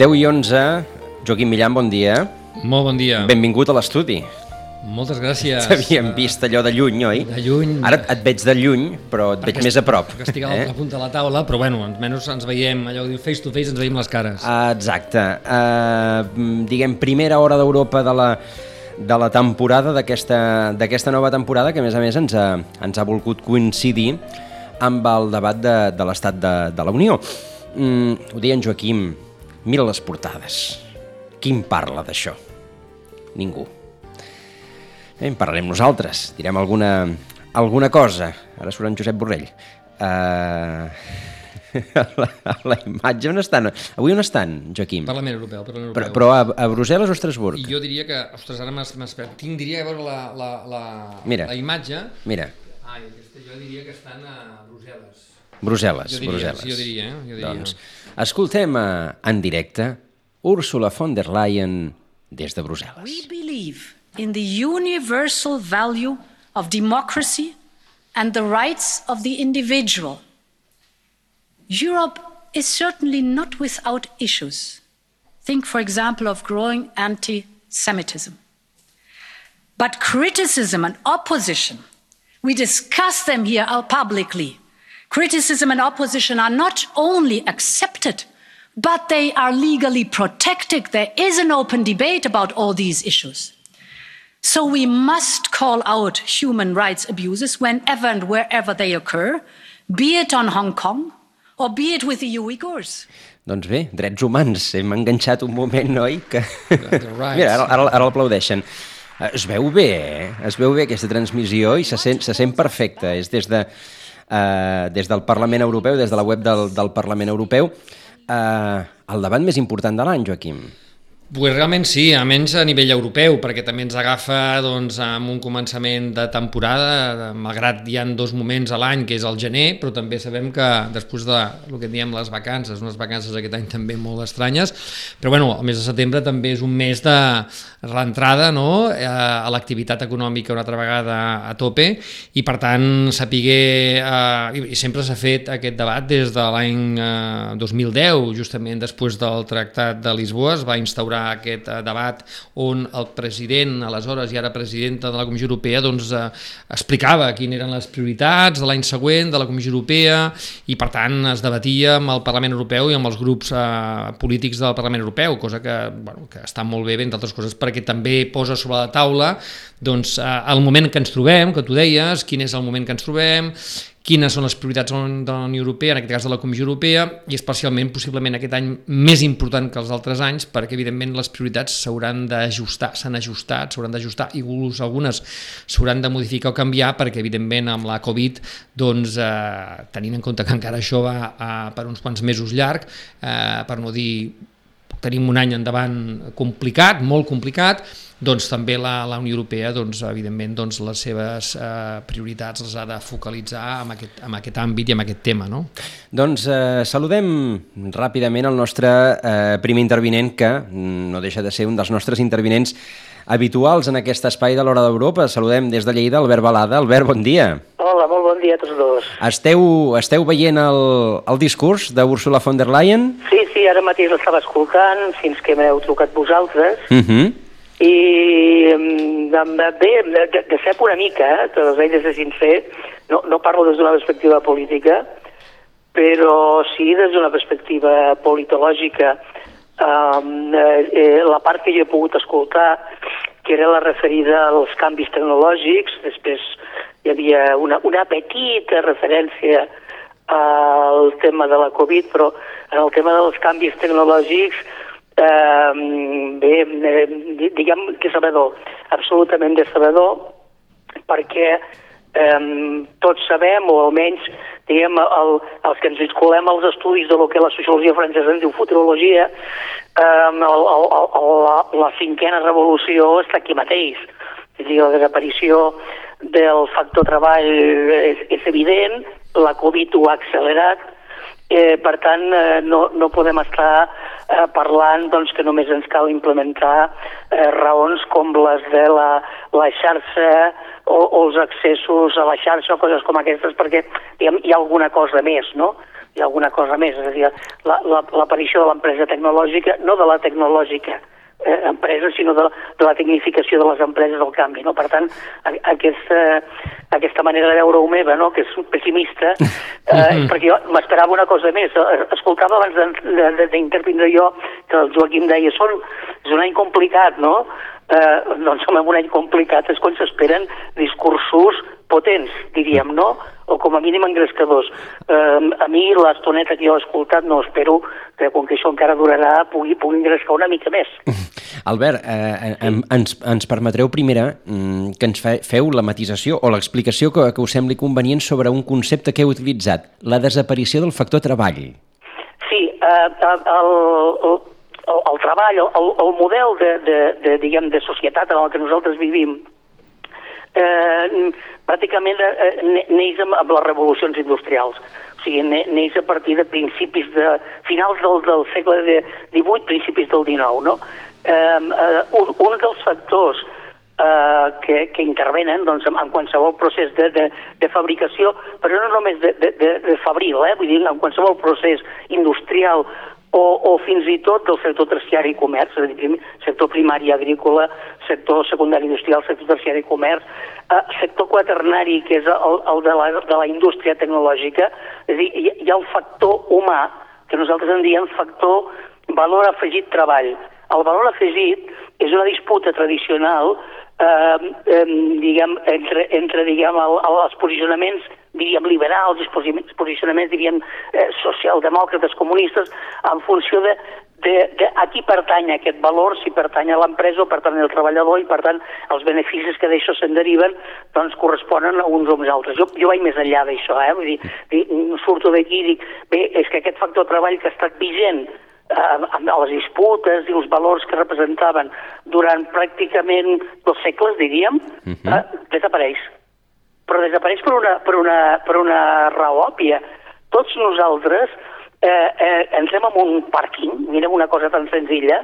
Deu i 11, Joaquim Millan, bon dia. Molt bon dia. Benvingut a l'estudi. Moltes gràcies. T'havíem vist allò de lluny, oi? De lluny. Ara et veig de lluny, però et veig Perquè més a prop. Que estic a l'altra punta de la taula, però bueno, almenys ens veiem, allò que diu face to face, ens veiem les cares. Ah, Exacte. Uh, diguem, primera hora d'Europa de la, de la temporada, d'aquesta nova temporada, que a més a més ens ha, ens ha volgut coincidir amb el debat de, de l'estat de, de la Unió. Mm, ho deia en Joaquim, mira les portades. Qui en parla d'això? Ningú. Eh, en parlarem nosaltres, direm alguna, alguna cosa. Ara surt en Josep Borrell. Uh, la, la imatge on estan? Avui on estan, Joaquim? Parlament Europeu, Parlament Però, Europeu. però a, a Brussel·les o a Estrasburg? I jo diria que, ostres, ara m'has. Tinc, diria, a veure la, la, la, Mira. la imatge. Mira, Ai, aquesta, jo diria que estan a Brussel·les. Brussel·les, Jo diria, Brussel·les. sí, jo diria, eh? Jo diria. Doncs escoltem uh, en directe Úrsula von der Leyen des de Brussel·les. We believe in the universal value of democracy and the rights of the individual. Europe is certainly not without issues. Think, for example, of growing anti Semitism. But criticism and opposition, we discuss them here publicly. Criticism and opposition are not only accepted, but they are legally protected. There is an open debate about all these issues. So we must call out human rights abuses whenever and wherever they occur, be it on Hong Kong or be it with the Uyghurs. Doncs bé, drets humans, hem enganxat un moment, oi? Que... rights. Mira, ara, ara, ara l'aplaudeixen. Eh, Es veu bé, eh? Es veu bé aquesta transmissió i se sent, se sent perfecta. És des, de, uh, des del Parlament Europeu, des de la web del, del Parlament Europeu. Uh, el debat més important de l'any, Joaquim. Pues realment sí, almenys a nivell europeu, perquè també ens agafa doncs, amb un començament de temporada, malgrat hi han dos moments a l'any, que és el gener, però també sabem que després de el que diem les vacances, unes vacances aquest any també molt estranyes, però bueno, el mes de setembre també és un mes de reentrada no? Eh, a l'activitat econòmica una altra vegada a tope i per tant sapiguer, eh, i sempre s'ha fet aquest debat des de l'any eh, 2010, justament després del Tractat de Lisboa, es va instaurar aquest eh, debat on el president, aleshores i ara presidenta de la Comissió Europea, doncs eh, explicava quines eren les prioritats de l'any següent de la Comissió Europea i per tant es debatia amb el Parlament Europeu i amb els grups eh, polítics del Parlament Europeu, cosa que, bueno, que està molt bé, entre altres coses, perquè també posa sobre la taula doncs, eh, el moment que ens trobem, que tu deies, quin és el moment que ens trobem, quines són les prioritats de la Unió Europea, en aquest cas de la Comissió Europea, i especialment, possiblement, aquest any més important que els altres anys, perquè, evidentment, les prioritats s'hauran d'ajustar, s'han ajustat, s'hauran d'ajustar, i algunes s'hauran de modificar o canviar, perquè, evidentment, amb la Covid, doncs, eh, tenint en compte que encara això va eh, per uns quants mesos llarg, eh, per no dir tenim un any endavant complicat, molt complicat, doncs també la, la Unió Europea, doncs, evidentment, doncs, les seves eh, prioritats les ha de focalitzar en aquest, en aquest àmbit i en aquest tema. No? Doncs eh, saludem ràpidament el nostre eh, primer intervinent, que no deixa de ser un dels nostres intervinents habituals en aquest espai de l'Hora d'Europa. Saludem des de Lleida Albert Balada. Albert, bon dia. Hola, molt bon dia a tots dos. Esteu, esteu veient el, el discurs d'Ursula von der Leyen? Sí, sí, ara mateix l'estava escoltant fins que m'heu trucat vosaltres Uh -huh. i bé, de, de cep una mica, eh, te les he de sincer, no, no parlo des d'una perspectiva política, però sí des d'una perspectiva politològica. Um, eh, la part que jo he pogut escoltar, que era la referida als canvis tecnològics, després hi havia una, una petita referència al tema de la Covid, però en el tema dels canvis tecnològics eh, bé, eh, diguem que sabedor, absolutament de sabedor, perquè eh, tots sabem, o almenys diguem, el, els que ens vinculem als estudis de lo que la sociologia francesa en diu futurologia, eh, el, el, el, la, la cinquena revolució està aquí mateix. És dir, la desaparició del factor treball és, és evident, la Covid ho ha accelerat, eh, per tant, eh, no, no podem estar eh, parlant doncs, que només ens cal implementar eh, raons com les de la, la xarxa o, o els accessos a la xarxa o coses com aquestes, perquè diguem, hi ha alguna cosa més, no? Hi ha alguna cosa més, és a dir, l'aparició la, la, de l'empresa tecnològica, no de la tecnològica, eh, empreses, sinó de, de la tecnificació de les empreses del canvi. No? Per tant, a, aquesta, aquesta manera de veure-ho meva, no? que és pessimista, eh, perquè jo m'esperava una cosa més. Escoltava abans d'intervindre jo que el Joaquim deia són, és un any complicat, no? Eh, doncs home, un any complicat és quan s'esperen discursos potents, diríem, no? O com a mínim engrescadors. Eh, a mi l'estoneta que jo he escoltat no espero que com que això encara durarà pugui, pugui engrescar una mica més. Albert, eh, sí. ens, ens permetreu primera mm, que ens feu la matització o l'explicació que, que us sembli convenient sobre un concepte que heu utilitzat, la desaparició del factor treball. Sí, eh, el, el, el, el treball, el, el model de, de, de, diguem, de societat en el que nosaltres vivim, eh, pràcticament eh, neix amb, amb les revolucions industrials. O sigui, neix a partir de principis de... finals del, del segle XVIII, principis del XIX, no? Eh, eh, un, un dels factors eh, que, que intervenen doncs, en, en qualsevol procés de, de, de fabricació, però no només de, de, de, de fabril, eh? vull dir, en qualsevol procés industrial o, o fins i tot del sector terciari i comerç, és a dir, sector primari agrícola, sector secundari industrial, sector terciari i comerç, eh, sector quaternari, que és el, el de, la, de la indústria tecnològica, és a dir, hi, hi ha el factor humà, que nosaltres en diem factor valor afegit treball. El valor afegit és una disputa tradicional eh, eh, diguem, entre, entre diguem, el, els posicionaments diríem, liberals, els posicionaments, diríem, eh, socialdemòcrates, comunistes, en funció de, de, de a qui pertany aquest valor, si pertany a l'empresa o pertany al treballador, i per tant els beneficis que d'això se'n deriven doncs corresponen a uns o uns altres. Jo, jo vaig més enllà d'això, eh? Vull dir, dir, surto d'aquí i dic, bé, és que aquest factor treball que ha estat vigent eh, amb les disputes i els valors que representaven durant pràcticament dos segles, diríem, uh -huh. eh, desapareix però desapareix per una, per una, per una raó òbvia. Tots nosaltres eh, eh, entrem en un pàrquing, mirem una cosa tan senzilla,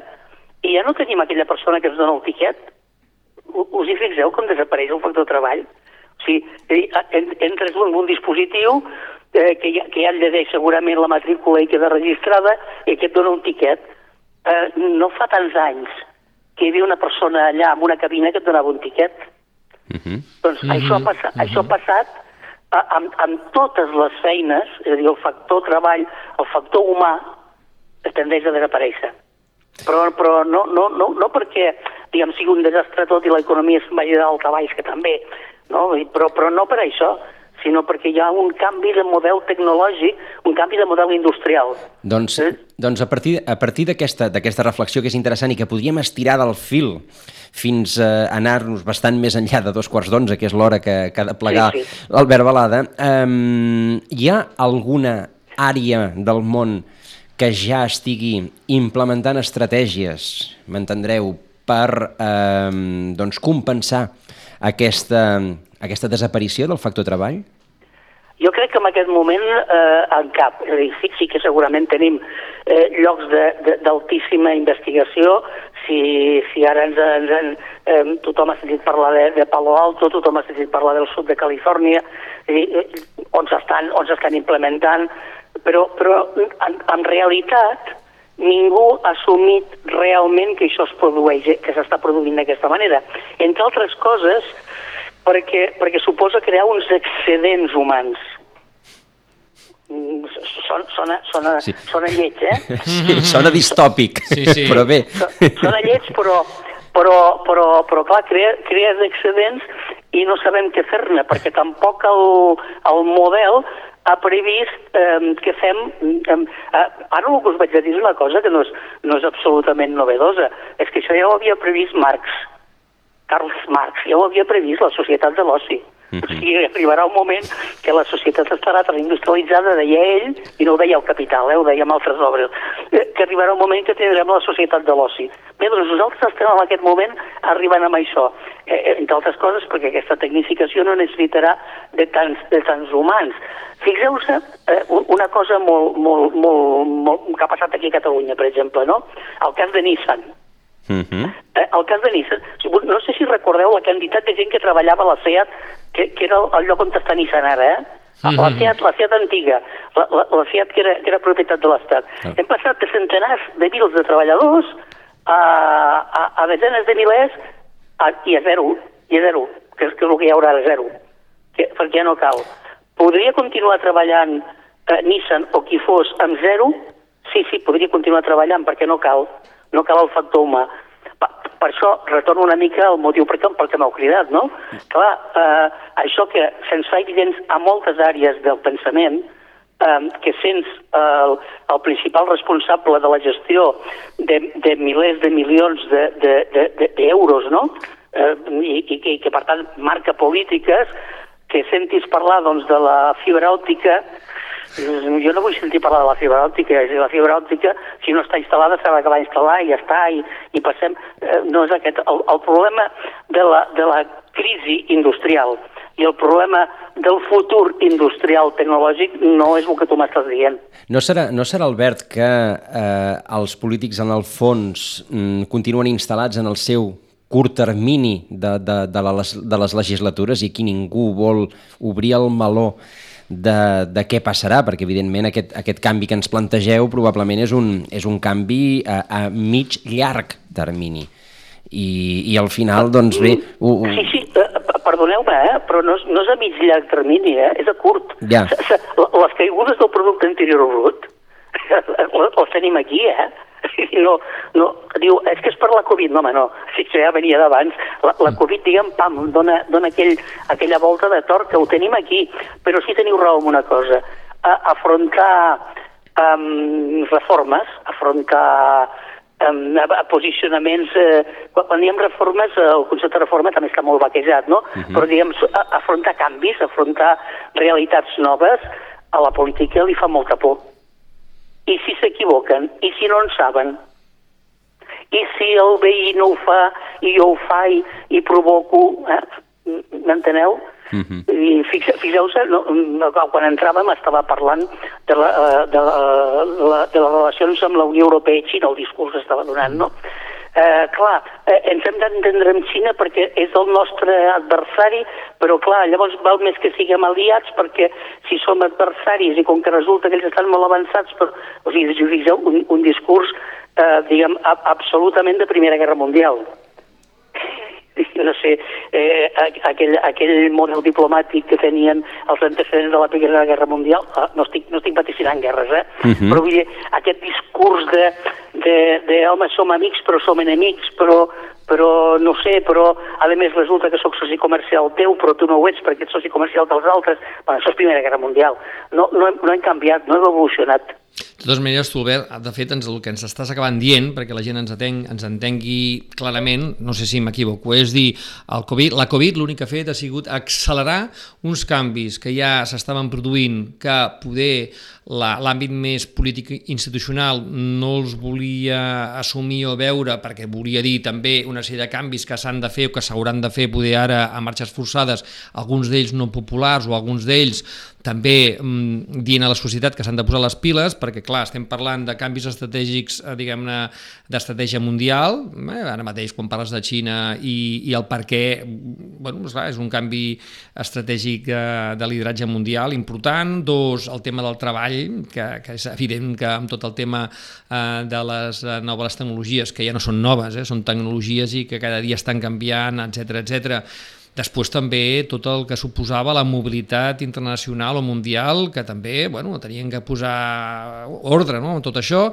i ja no tenim aquella persona que ens dona el tiquet. Us hi fixeu com desapareix el factor treball? O sigui, entres en un dispositiu eh, que, ja, que ja llegeix segurament la matrícula i queda registrada i que et dona un tiquet. Eh, no fa tants anys que hi havia una persona allà amb una cabina que et donava un tiquet Uh -huh. Doncs uh -huh. això, ha passat, uh -huh. això ha passat amb, amb totes les feines, és a dir, el factor treball, el factor humà, tendeix a desaparèixer. Però, però no, no, no, no perquè diguem, sigui un desastre tot i l'economia se'n vagi dalt a baix, que també, no? però, però no per això, sinó perquè hi ha un canvi de model tecnològic, un canvi de model industrial. Doncs, eh? doncs a partir, a partir d'aquesta reflexió que és interessant i que podríem estirar del fil fins a anar-nos bastant més enllà de dos quarts d'onze, que és l'hora que, que ha de plegar sí, sí. l'Albert Balada, um, hi ha alguna àrea del món que ja estigui implementant estratègies, m'entendreu, per eh, doncs compensar aquesta, aquesta desaparició del factor treball? Jo crec que en aquest moment eh, en cap. És dir, sí, sí que segurament tenim eh, llocs d'altíssima investigació. Si, si ara ens, ens, eh, tothom ha sentit parlar de, de Palo Alto, tothom ha sentit parlar del sud de Califòrnia, dir, eh, on s'estan on s'estan implementant, però, però en, en realitat ningú ha assumit realment que això es produeix, que s'està produint d'aquesta manera. Entre altres coses, perquè, perquè suposa crear uns excedents humans. Mm, sona, sona, sona, sí. sona lleig, eh? Sí, sona distòpic, sí, sí. però bé. Sona lleig, però, però, però, però clar, crea, crea excedents i no sabem què fer-ne, perquè tampoc el, el model ha previst eh, que fem... Eh, ara el que us vaig a dir és una cosa que no és, no és absolutament novedosa, és que això ja ho havia previst Marx, Karl Marx ja ho havia previst, la societat de l'oci. Uh -huh. O sigui, arribarà un moment que la societat estarà tan industrialitzada, deia ell, i no ho deia el capital, eh, ho deia amb altres obres, eh, que arribarà un moment que tindrem la societat de l'oci. Bé, doncs nosaltres estem en aquest moment arribant amb això, eh, entre altres coses perquè aquesta tecnificació no necessitarà de tants, de tants humans. Fixeu-se eh, una cosa molt, molt, molt, molt, que ha passat aquí a Catalunya, per exemple, no? El cas de Nissan. Uh -huh. el cas de Nissan, no sé si recordeu la quantitat de gent que treballava a la SEAT, que, que era el lloc on està Nissan ara, eh? Uh -huh. La SEAT, la SEAT antiga, la, la, la SEAT que era, que era propietat de l'Estat. Uh -huh. Hem passat de centenars de mils de treballadors a, a, a desenes de milers a, i a zero, i a zero, que és, que és el que hi haurà a zero, que, perquè ja no cal. Podria continuar treballant eh, Nissan o qui fos amb zero? Sí, sí, podria continuar treballant perquè no cal no cal el factor humà. Per, per això retorno una mica al motiu per què, què m'heu cridat, no? Clar, eh, això que se'ns fa evidents a moltes àrees del pensament, eh, que sents el, el principal responsable de la gestió de, de milers de milions d'euros, de, de, de, de no? Eh, i, i, i que per tant marca polítiques, que sentis parlar doncs, de la fibra òptica, jo no vull sentir parlar de la fibra òptica, és la fibra òptica, si no està instal·lada, s'ha d'acabar instal·lar i ja està, i, i passem... Eh, no és aquest. El, el problema de la, de la crisi industrial i el problema del futur industrial tecnològic no és el que tu m'estàs dient. No serà, no serà, Albert, que eh, els polítics en el fons mm, continuen instal·lats en el seu curt termini de, de, de, les, de les legislatures i aquí ningú vol obrir el meló de, de què passarà, perquè evidentment aquest, aquest canvi que ens plantegeu probablement és un, és un canvi a, a mig llarg termini. I, i al final, doncs bé... Ho, ho... Sí, sí, eh, perdoneu-me, eh? però no no és a mig llarg termini, eh? és a curt. Ja. Les caigudes del producte interior brut les tenim aquí, eh? no, no, diu, és que és per la Covid, no home, no, si això ja venia d'abans, la, la mm. Covid, diguem, pam, dona, dona aquell, aquella volta de tort que ho tenim aquí, però sí teniu raó en una cosa, a, afrontar um, reformes, afrontar um, posicionaments, eh, quan, quan diem reformes, el concepte de reforma també està molt vaquejat, no? Uh mhm. -huh. Però diguem, afrontar canvis, afrontar realitats noves, a la política li fa molta por i si s'equivoquen, i si no en saben, i si el veí no ho fa i jo ho fa i, i provoco, eh? m'enteneu? Uh mhm. -huh. I fixeu-se, no, quan entràvem estava parlant de, la, eh, de, la, de, la, de les relacions amb la Unió Europea i Xina, el discurs estava donant, no? Eh, clar, eh, ens hem d'entendre amb Xina perquè és el nostre adversari, però clar, llavors val més que siguem aliats perquè si som adversaris i com que resulta que ells estan molt avançats, però, o sigui, un, un discurs, eh, diguem, absolutament de Primera Guerra Mundial no sé, eh, aquell, aquell model diplomàtic que tenien els antecedents de la Primera Guerra Mundial, ah, no estic, no estic vaticinant guerres, eh? Uh mhm. -huh. però vull dir, aquest discurs de, de, de home, som amics però som enemics, però, però no sé, però a més resulta que sóc soci comercial teu, però tu no ho ets perquè ets soci comercial dels altres, bueno, això és Primera Guerra Mundial. No, no, hem, no hem canviat, no hem evolucionat. De totes maneres, tu, Albert, de fet, ens, el que ens estàs acabant dient, perquè la gent ens, atenc, ens entengui clarament, no sé si m'equivoco, és dir, el COVID, la Covid l'únic que ha fet ha sigut accelerar uns canvis que ja s'estaven produint, que poder l'àmbit més polític institucional no els volia assumir o veure perquè volia dir també una sèrie de canvis que s'han de fer o que s'hauran de fer poder ara a marxes forçades, alguns d'ells no populars o alguns d'ells també mm, dient a la societat que s'han de posar les piles, perquè clar, estem parlant de canvis estratègics, eh, diguem-ne, d'estratègia mundial, eh, ara mateix quan parles de Xina i, i el per què, bueno, esclar, és un canvi estratègic de, eh, de lideratge mundial important, dos, el tema del treball, que, que és evident que amb tot el tema eh, de les eh, noves tecnologies, que ja no són noves, eh, són tecnologies i que cada dia estan canviant, etc etc Després també tot el que suposava la mobilitat internacional o mundial, que també bueno, tenien que posar ordre no? tot això,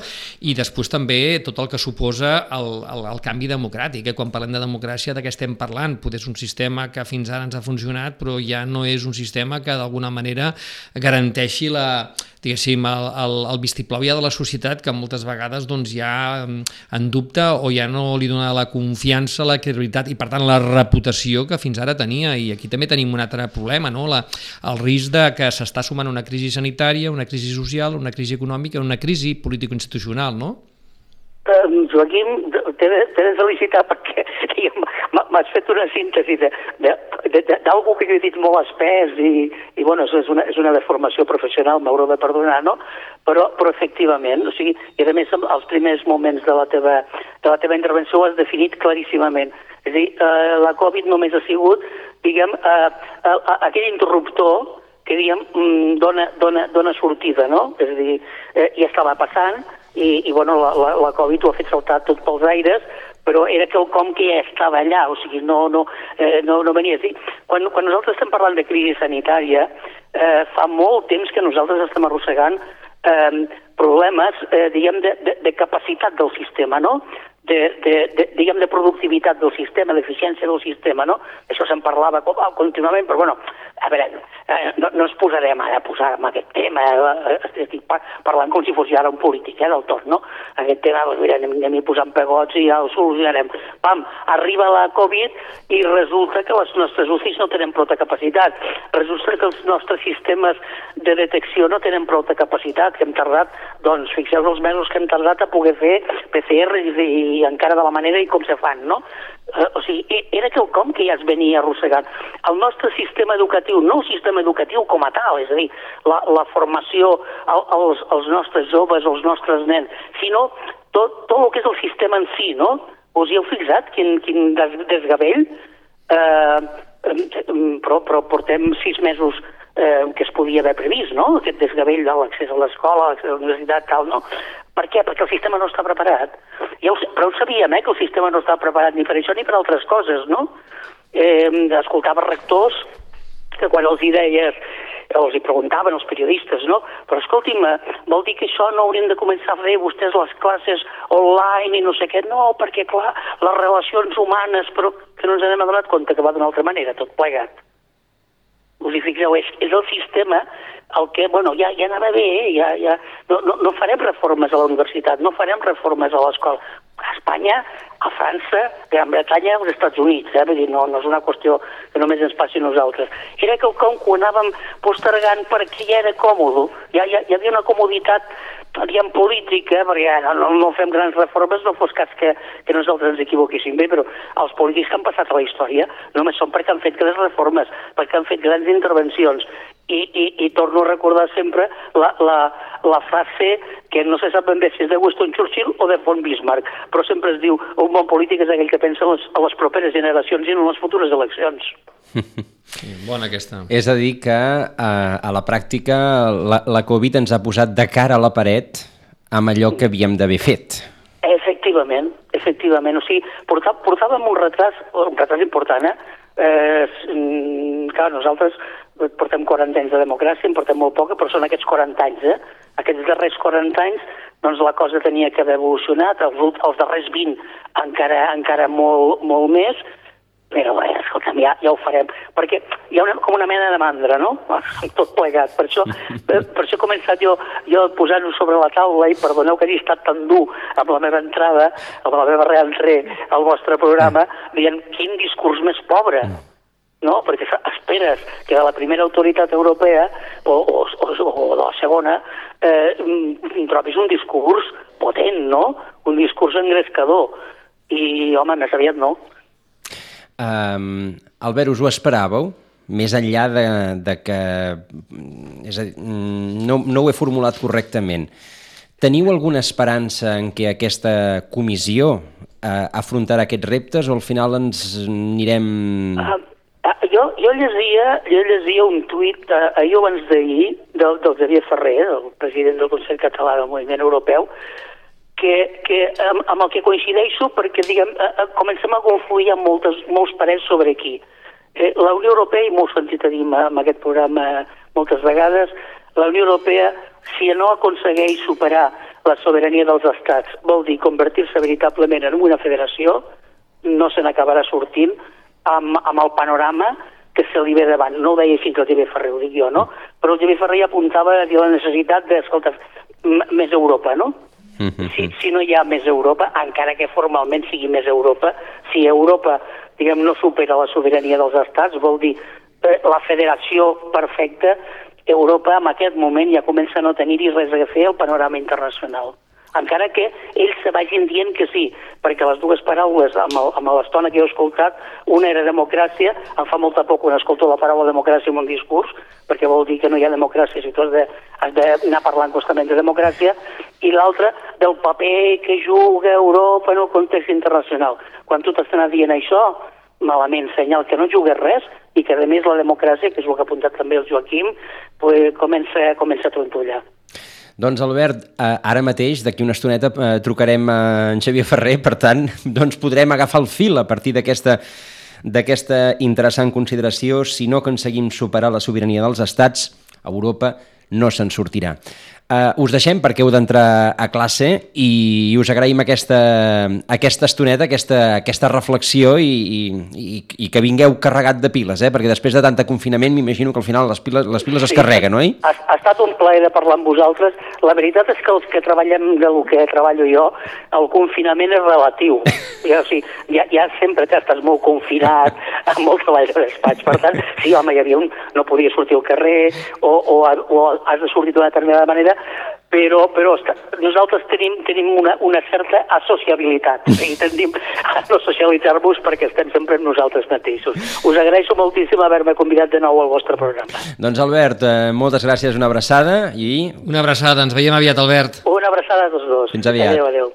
i després també tot el que suposa el, el, el canvi democràtic. Eh? Quan parlem de democràcia, de què estem parlant? Potser és un sistema que fins ara ens ha funcionat, però ja no és un sistema que d'alguna manera garanteixi la, diguéssim, el, el, el vistiplau ja de la societat que moltes vegades doncs, ja en dubte o ja no li dona la confiança, la credibilitat i per tant la reputació que fins ara encara tenia i aquí també tenim un altre problema, no? La, el risc de que s'està sumant una crisi sanitària, una crisi social, una crisi econòmica, una crisi político-institucional, no? Um, Joaquim, t'he de, felicitar perquè m'has fet una síntesi d'algú que he dit molt espès i, i bueno, és una, és una deformació professional, m'haureu de perdonar, no? Però, però efectivament, o sigui, i a més els primers moments de la teva, de la teva intervenció ho has definit claríssimament. És a dir, eh, la Covid només ha sigut, diguem, eh, eh, aquell interruptor que diguem, mm, dona, dona, dona sortida, no? És a dir, eh, ja estava passant, i, i bueno, la, la, la Covid ho ha fet saltar tot pels aires, però era quelcom que ja estava allà, o sigui, no, no, eh, no, no venia a dir. Quan, quan nosaltres estem parlant de crisi sanitària, eh, fa molt temps que nosaltres estem arrossegant eh, problemes, eh, diguem, de, de, de capacitat del sistema, no? De, de, de, diguem, de productivitat del sistema, d'eficiència del sistema, no? Això se'n parlava contínuament, però bueno, a veure, eh, no, no ens posarem ara a posar en aquest tema, eh, estic parlant com si fos ara un polític, eh, del tot, no? Aquest tema, doncs mira, anem, anem posant pegots i ja el solucionarem. Pam, arriba la Covid i resulta que les nostres UCIs no tenen prou capacitat, resulta que els nostres sistemes de detecció no tenen prou capacitat, que hem tardat, doncs, fixeu els mesos que hem tardat a poder fer PCR i, i encara de la manera i com se fan, no? Eh, o sigui, e, era quelcom que ja es venia arrossegant. El nostre sistema educatiu, no el sistema educatiu com a tal, és a dir, la, la formació als, als nostres joves, als nostres nens, sinó tot, tot el que és el sistema en si, no? Us hi heu fixat quin, quin desgavell? Eh, però, però portem sis mesos eh, que es podia haver previst, no? Aquest desgavell de l'accés a l'escola, a la universitat, tal, no? Per què? Perquè el sistema no està preparat. Ja ho, però ho sabíem, eh, que el sistema no està preparat ni per això ni per altres coses, no? Eh, escoltava rectors que quan els hi deies els hi preguntaven els periodistes, no? Però escolti'm, vol dir que això no haurien de començar a fer vostès les classes online i no sé què? No, perquè clar, les relacions humanes, però que no ens hem adonat compte que va d'una altra manera, tot plegat us hi fixeu, és, és el sistema el que, bueno, ja, ja anava bé, eh? ja, ja, no, no, no farem reformes a la universitat, no farem reformes a l'escola. A Espanya, a França, Gran Bretanya, als Estats Units, eh? Vull dir, no, no és una qüestió que només ens passi a nosaltres. Era que com que ho anàvem postergant perquè ja era còmode, ja, ja, hi havia una comoditat diguem, política, perquè no, no, no fem grans reformes, no fos cas que, que nosaltres ens equivoquéssim bé, però els polítics que han passat a la història només són perquè han fet grans reformes, perquè han fet grans intervencions, i, i, i torno a recordar sempre la, la, la frase que no se sap ben bé si és de Winston Churchill o de von Bismarck, però sempre es diu un bon polític és aquell que pensa en les, a les properes generacions i en les futures eleccions. Sí, bona aquesta. És a dir que a, eh, a la pràctica la, la Covid ens ha posat de cara a la paret amb allò que havíem d'haver fet. Efectivament, efectivament. O sigui, portà, portàvem un retras, un retras important, eh? eh clar, nosaltres portem 40 anys de democràcia, en portem molt poca, però són aquests 40 anys, eh? Aquests darrers 40 anys, doncs la cosa tenia que haver evolucionat, els, els darrers 20 encara, encara molt, molt més, però bé, escolta'm, ja, ja ho farem, perquè hi ha una, com una mena de mandra, no? Tot plegat, per això, per això he començat jo, jo posant-ho sobre la taula i perdoneu que hagi estat tan dur amb la meva entrada, amb la meva reentré al vostre programa, dient quin discurs més pobre, no? perquè esperes que de la primera autoritat europea o, o, o, o de la segona eh, trobis un discurs potent, no? un discurs engrescador i home, més aviat no Um, Albert, us ho esperàveu? Més enllà de, de que... És a dir, no, no ho he formulat correctament. Teniu alguna esperança en que aquesta comissió eh, afrontarà aquests reptes o al final ens anirem... Uh, uh, jo, jo, llegia, jo llegia un tuit uh, ahir abans d'ahir del, del Xavier Ferrer, el president del Consell Català del Moviment Europeu, que, que amb, amb el que coincideixo perquè diguem, a, a, comencem a confluir amb moltes, molts parers sobre aquí. Eh, la Unió Europea, i he sentit a dir aquest programa moltes vegades, la Unió Europea, si no aconsegueix superar la sobirania dels estats, vol dir convertir-se veritablement en una federació, no se n'acabarà sortint amb, amb el panorama que se li ve davant. No ho deia així el Javier Ferrer, ho dic jo, no? Però el Javier Ferrer apuntava a dir la necessitat de, escolta, més Europa, no? Si, si no hi ha més Europa, encara que formalment sigui més Europa, si Europa diguem, no supera la sobirania dels estats, vol dir eh, la federació perfecta, Europa en aquest moment ja comença a no tenir-hi res a fer al panorama internacional encara que ells se vagin dient que sí, perquè les dues paraules, amb, l'estona que he escoltat, una era democràcia, em fa molta por quan escolto la paraula democràcia en un discurs, perquè vol dir que no hi ha democràcia, si tu has d'anar parlant constantment de democràcia, i l'altra del paper que juga Europa en el context internacional. Quan tu t'estàs dient això, malament, senyal que no jugues res i que, a més, la democràcia, que és el que ha apuntat també el Joaquim, pues, comença, comença a trontollar. Doncs Albert, eh, ara mateix, d'aquí una estoneta, eh, trucarem a en Xavier Ferrer, per tant, doncs podrem agafar el fil a partir d'aquesta d'aquesta interessant consideració, si no aconseguim superar la sobirania dels estats, Europa no se'n sortirà. Uh, us deixem perquè heu d'entrar a classe i us agraïm aquesta, aquesta estoneta, aquesta, aquesta reflexió i, i, i que vingueu carregat de piles, eh? perquè després de tanta confinament m'imagino que al final les piles, les piles es carreguen, oi? Ha, ha estat un plaer de parlar amb vosaltres. La veritat és que els que treballem de lo que treballo jo, el confinament és relatiu. Ja, o sigui, ja, ja sempre que estàs molt confinat, amb molt treball de despatx. Per tant, sí, home, hi havia un... no podia sortir al carrer o, o, o has de sortir d'una determinada manera, però, però nosaltres tenim, tenim una, una certa associabilitat i tendim a no socialitzar-vos perquè estem sempre amb nosaltres mateixos. Us agraeixo moltíssim haver-me convidat de nou al vostre programa. Doncs Albert, eh, moltes gràcies, una abraçada i... Una abraçada, ens veiem aviat, Albert. Una abraçada a tots dos. Fins aviat. Adéu, adéu.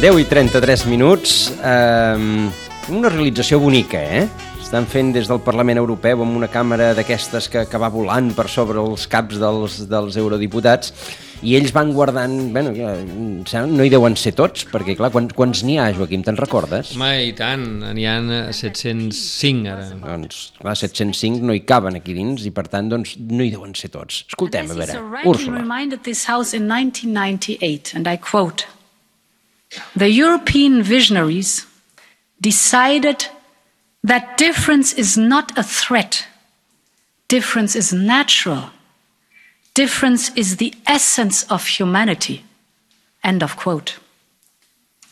10 i 33 minuts. Eh, una realització bonica, eh? Estan fent des del Parlament Europeu amb una càmera d'aquestes que, que va volant per sobre els caps dels, dels eurodiputats i ells van guardant... Bueno, no hi deuen ser tots, perquè, clar, quants, quants n'hi ha, Joaquim, te'n recordes? Home, i tant, n'hi ha 705 ara. Doncs, clar, 705 no hi caben aquí dins i, per tant, doncs, no hi deuen ser tots. Escoltem, a veure, Úrsula. reminded The European visionaries decided that difference is not a threat. Difference is natural. Difference is the essence of humanity. End of quote.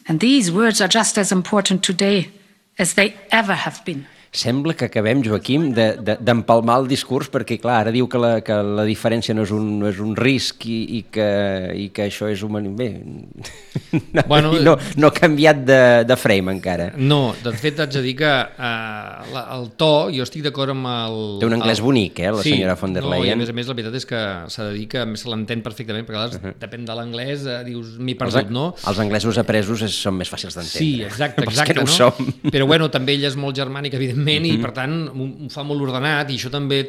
And these words are just as important today as they ever have been. Sembla que acabem, Joaquim, d'empalmar de, de, el discurs, perquè, clar, ara diu que la, que la diferència no és un, no és un risc i, i, que, i que això és human... Bé, bueno, no, no ha canviat de, de frame encara. No, de fet, haig de dir que uh, la, el to, jo estic d'acord amb el... Té un anglès el... bonic, eh, la sí, senyora von der Leyen. No, i a més a més, la veritat és que s'ha de dir que se l'entén perfectament, perquè a vegades, uh -huh. depèn de l'anglès, eh, dius, m'hi perdut, els, no? Els anglesos apresos és, són més fàcils d'entendre. Sí, exacte, exacte. no, no? som. Però bueno, també ell és molt germànic, evidentment, mm -hmm. i per tant ho fa molt ordenat i això també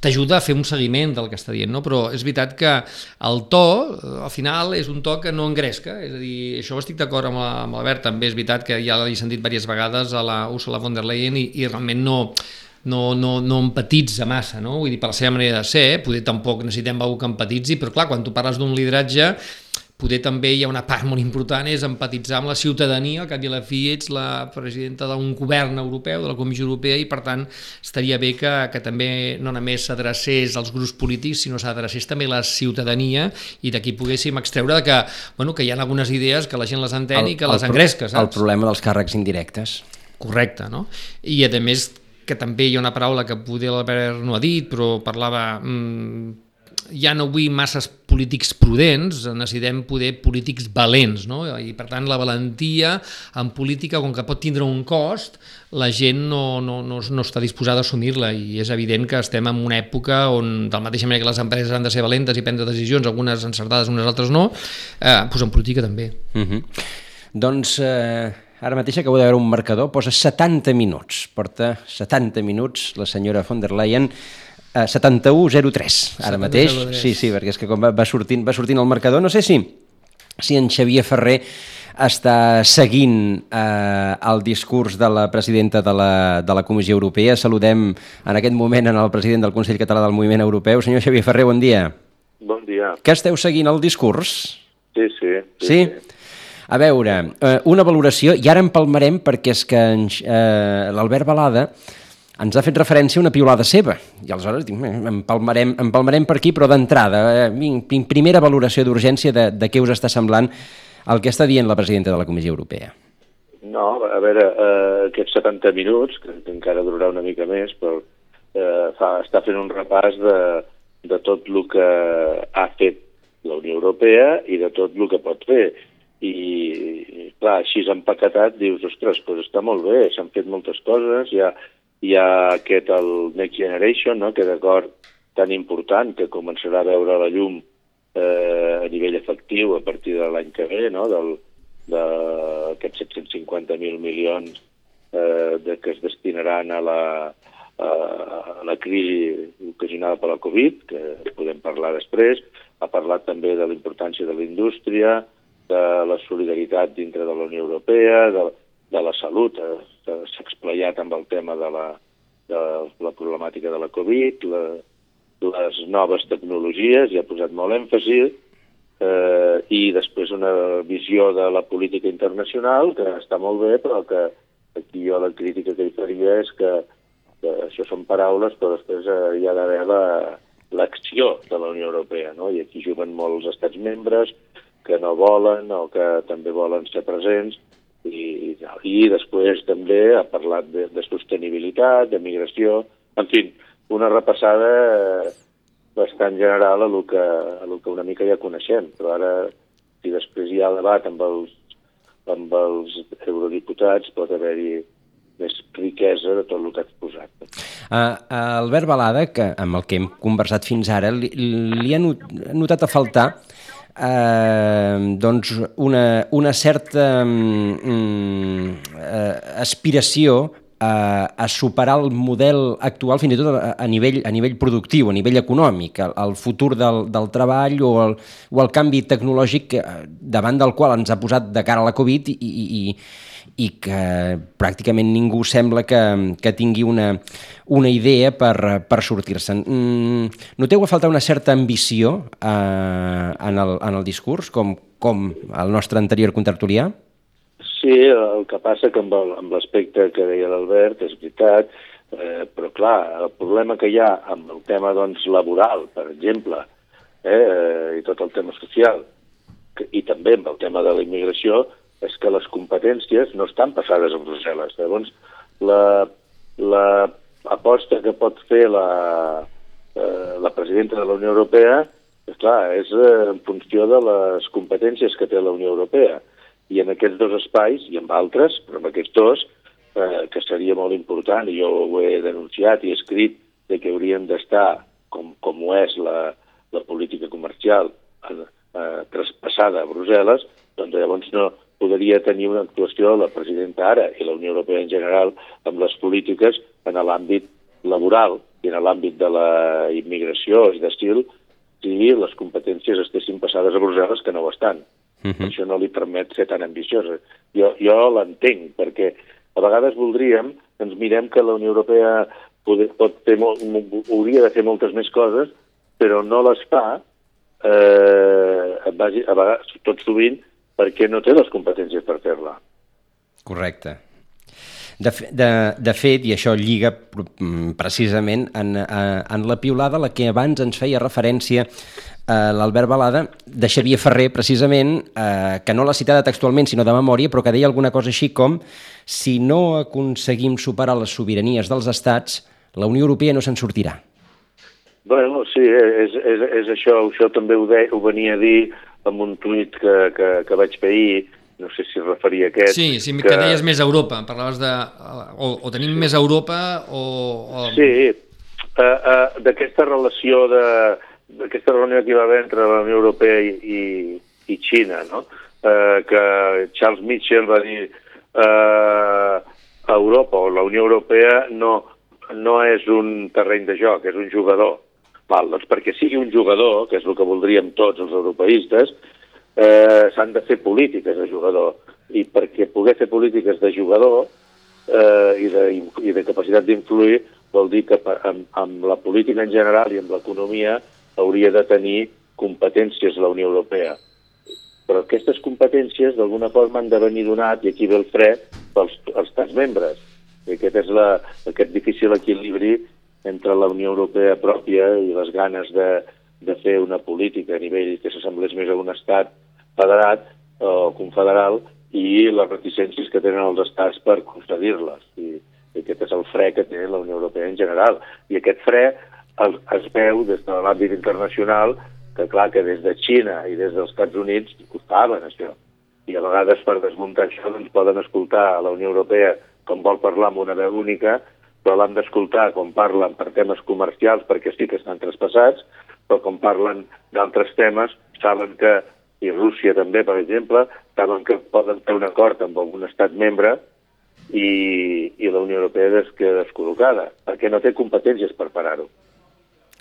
t'ajuda a fer un seguiment del que està dient, no? però és veritat que el to, al final, és un to que no engresca, és a dir, això estic d'acord amb l'Albert, també és veritat que ja l'he sentit diverses vegades a la Ursula von der Leyen i, i realment no, no, no, no empatitza massa, no? vull dir, per la seva manera de ser, poder tampoc necessitem algú que empatitzi, però clar, quan tu parles d'un lideratge poder també hi ha una part molt important és empatitzar amb la ciutadania, al cap i a la fi ets la presidenta d'un govern europeu, de la Comissió Europea, i per tant estaria bé que, que també no només s'adrecés als grups polítics, sinó s'adrecés també a la ciutadania i d'aquí poguéssim extreure que, bueno, que hi ha algunes idees que la gent les entén el, i que les engresca, saps? El problema dels càrrecs indirectes. Correcte, no? I a més que també hi ha una paraula que poder l'Albert no ha dit, però parlava... Mmm, ja no vull masses polítics prudents, necessitem poder polítics valents, no? I per tant la valentia en política, com que pot tindre un cost, la gent no, no, no, no està disposada a assumir-la i és evident que estem en una època on, de la mateixa manera que les empreses han de ser valentes i prendre decisions, algunes encertades, unes altres no, eh, doncs en política també. Uh -huh. Doncs eh, ara mateix acabo de veure un marcador, posa 70 minuts, porta 70 minuts la senyora von der Leyen, eh, 71.03 ara mateix, 71.03. sí, sí, perquè és que com va, va, sortint, va sortint el marcador, no sé si, si en Xavier Ferrer està seguint eh, el discurs de la presidenta de la, de la Comissió Europea. Saludem en aquest moment en el president del Consell Català del Moviment Europeu. Senyor Xavier Ferrer, bon dia. Bon dia. Que esteu seguint el discurs? Sí, sí. Sí? A veure, eh, una valoració, i ara empalmarem perquè és que eh, l'Albert Balada ens ha fet referència a una piulada seva, i aleshores dic, "Eh, empalmarem, empalmarem per aquí, però d'entrada, eh, primera valoració d'urgència de, de què us està semblant el que està dient la presidenta de la Comissió Europea. No, a veure, eh, aquests 70 minuts, que, que encara durarà una mica més, però eh, fa, està fent un repàs de, de tot el que ha fet la Unió Europea i de tot el que pot fer. I, clar, així empaquetat, dius, ostres, doncs està molt bé, s'han fet moltes coses, hi ha, hi ha aquest, el Next Generation, no?, que d'acord tan important que començarà a veure la llum eh, a nivell efectiu a partir de l'any que ve, no?, del, d'aquests 750.000 milions eh, de, que es destinaran a la, a, a la crisi ocasionada per la Covid, que podem parlar després, ha parlat també de la importància de la indústria, de la solidaritat dintre de la Unió Europea, de, de la salut, eh, s'ha explayat amb el tema de la, de la problemàtica de la Covid, la, les noves tecnologies, hi ha posat molt èmfasi, eh, i després una visió de la política internacional, que està molt bé, però que aquí jo la crítica que hi faria és que, que això són paraules, però després eh, hi ha d'haver la- l'acció de la Unió Europea, no? i aquí juguen molts estats membres que no volen o que també volen ser presents, i, i després també ha parlat de, de sostenibilitat, de migració, en fi, una repassada eh, bastant general a lo, que, a lo que una mica ja coneixem, però ara si després hi ha debat amb els, amb els eurodiputats pot haver-hi més riquesa de tot el que ha exposat. Uh, Albert Balada, que amb el que hem conversat fins ara, li, li ha not- notat a faltar eh, doncs una, una certa mm, eh, aspiració a, a superar el model actual fins i tot a, a, nivell, a nivell productiu, a nivell econòmic, el, el futur del, del treball o el, o el canvi tecnològic que, davant del qual ens ha posat de cara a la Covid i, i, i, i que pràcticament ningú sembla que, que tingui una, una idea per, per sortir-se'n. Mm, noteu a faltar una certa ambició eh, en, el, en el discurs, com, com el nostre anterior contertulià? Sí, el que passa que amb amb l'aspecte que deia l'Albert és veritat, eh, però clar, el problema que hi ha amb el tema doncs, laboral, per exemple, eh, i tot el tema social, que, i també amb el tema de la immigració, és que les competències no estan passades a Brussel·les. Llavors, la, la aposta que pot fer la, eh, la presidenta de la Unió Europea, és clar, és eh, en funció de les competències que té la Unió Europea. I en aquests dos espais, i en altres, però en aquests dos, eh, que seria molt important, i jo ho he denunciat i he escrit, de que haurien d'estar, com, com ho és la, la política comercial, eh, eh, traspassada a Brussel·les, doncs llavors no podria tenir una actuació la presidenta ara i la Unió Europea en general amb les polítiques en l'àmbit laboral i en l'àmbit de la immigració i d'estil si les competències estessin passades a Brussel·les que no ho estan. Uh -huh. Això no li permet ser tan ambiciosa. Jo, jo l'entenc, perquè a vegades voldríem que ens mirem que la Unió Europea poder, pot fer molt, hauria de fer moltes més coses, però no les fa eh, a, base, a vegades, tot sovint, perquè no té les competències per fer-la. Correcte. De, fe- de, de fet, i això lliga mm, precisament en, en la piulada a la que abans ens feia referència eh, l'Albert Balada, de Xavier Ferrer, precisament, eh, que no l'ha citada textualment, sinó de memòria, però que deia alguna cosa així com si no aconseguim superar les sobiranies dels estats, la Unió Europea no se'n sortirà. Bueno, sí, és, és, és això, això també ho, de, ho venia a dir amb un tuit que, que, que vaig fer ahir, no sé si es referia a aquest. Sí, sí que, que deies més Europa, parlaves de... O, o tenim sí. més Europa o... o... Sí, uh, uh, d'aquesta relació de d'aquesta reunió que hi va haver entre la Unió Europea i, i, i Xina, no? Uh, que Charles Mitchell va dir uh, Europa o la Unió Europea no, no és un terreny de joc, és un jugador. Val, doncs perquè sigui un jugador, que és el que voldríem tots els europeistes, eh, s'han de fer polítiques de jugador. I perquè poder fer polítiques de jugador eh, i, de, i de capacitat d'influir vol dir que amb, amb la política en general i amb l'economia hauria de tenir competències la Unió Europea. Però aquestes competències d'alguna forma han de venir donat, i aquí ve el fre, pels els estats membres. I aquest és la, aquest difícil equilibri entre la Unió Europea pròpia i les ganes de, de fer una política a nivell que s'assemblés més a un estat federat o confederal i les reticències que tenen els estats per concedir-les. I, I aquest és el fre que té la Unió Europea en general. I aquest fre es, es veu des de l'àmbit internacional que clar que des de Xina i des dels Estats Units costaven això. I a vegades per desmuntar això doncs poden escoltar a la Unió Europea com vol parlar amb una veu única, però l'han d'escoltar com parlen per temes comercials perquè sí que estan traspassats, però com parlen d'altres temes saben que, i Rússia també, per exemple, saben que poden fer un acord amb algun estat membre i, i la Unió Europea es queda descol·locada, perquè no té competències per parar-ho.